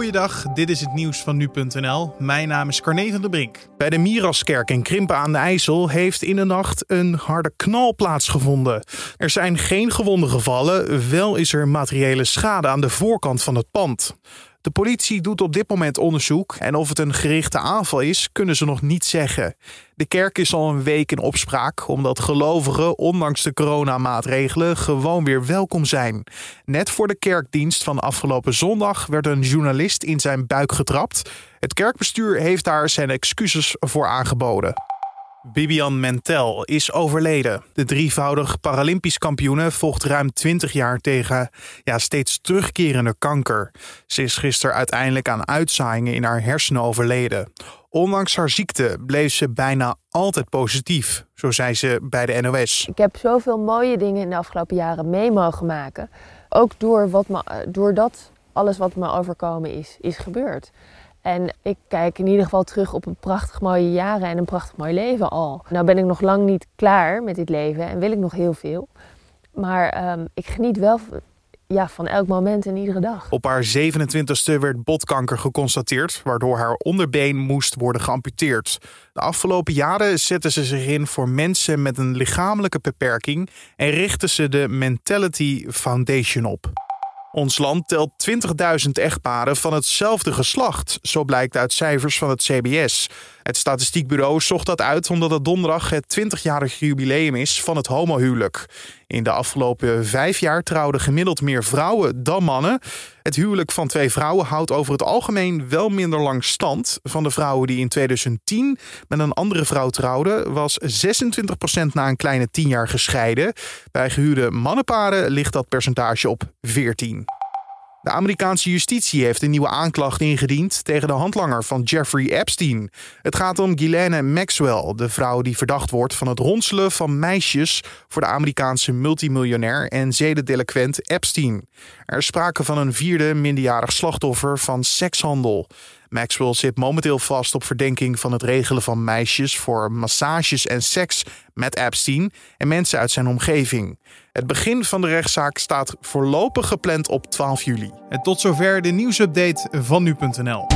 Goeiedag, dit is het nieuws van nu.nl. Mijn naam is Carne van der Brink. Bij de Miraskerk in Krimpen aan de IJssel heeft in de nacht een harde knal plaatsgevonden. Er zijn geen gewonden gevallen, wel is er materiële schade aan de voorkant van het pand. De politie doet op dit moment onderzoek en of het een gerichte aanval is, kunnen ze nog niet zeggen. De kerk is al een week in opspraak omdat gelovigen, ondanks de coronamaatregelen, gewoon weer welkom zijn. Net voor de kerkdienst van afgelopen zondag werd een journalist in zijn buik getrapt. Het kerkbestuur heeft daar zijn excuses voor aangeboden. Bibian Mentel is overleden. De drievoudig Paralympisch kampioene vocht ruim 20 jaar tegen ja, steeds terugkerende kanker. Ze is gisteren uiteindelijk aan uitzaaiingen in haar hersenen overleden. Ondanks haar ziekte bleef ze bijna altijd positief, zo zei ze bij de NOS. Ik heb zoveel mooie dingen in de afgelopen jaren mee mogen maken. Ook door wat me, doordat alles wat me overkomen is, is gebeurd. En ik kijk in ieder geval terug op een prachtig mooie jaren en een prachtig mooi leven al. Nou ben ik nog lang niet klaar met dit leven en wil ik nog heel veel. Maar um, ik geniet wel ja, van elk moment en iedere dag. Op haar 27e werd botkanker geconstateerd, waardoor haar onderbeen moest worden geamputeerd. De afgelopen jaren zette ze zich in voor mensen met een lichamelijke beperking en richtte ze de Mentality Foundation op. Ons land telt 20.000 echtparen van hetzelfde geslacht, zo blijkt uit cijfers van het CBS. Het statistiekbureau zocht dat uit omdat het donderdag het 20-jarig jubileum is van het homohuwelijk. In de afgelopen vijf jaar trouwden gemiddeld meer vrouwen dan mannen. Het huwelijk van twee vrouwen houdt over het algemeen wel minder lang stand. Van de vrouwen die in 2010 met een andere vrouw trouwden, was 26% na een kleine 10 jaar gescheiden. Bij gehuwde mannenparen ligt dat percentage op 14. De Amerikaanse justitie heeft een nieuwe aanklacht ingediend tegen de handlanger van Jeffrey Epstein. Het gaat om Ghislaine Maxwell, de vrouw die verdacht wordt van het ronselen van meisjes voor de Amerikaanse multimiljonair en zedendeliquent Epstein. Er is sprake van een vierde minderjarig slachtoffer van sekshandel. Maxwell zit momenteel vast op verdenking van het regelen van meisjes voor massages en seks met Epstein en mensen uit zijn omgeving. Het begin van de rechtszaak staat voorlopig gepland op 12 juli. En tot zover de nieuwsupdate van nu.nl.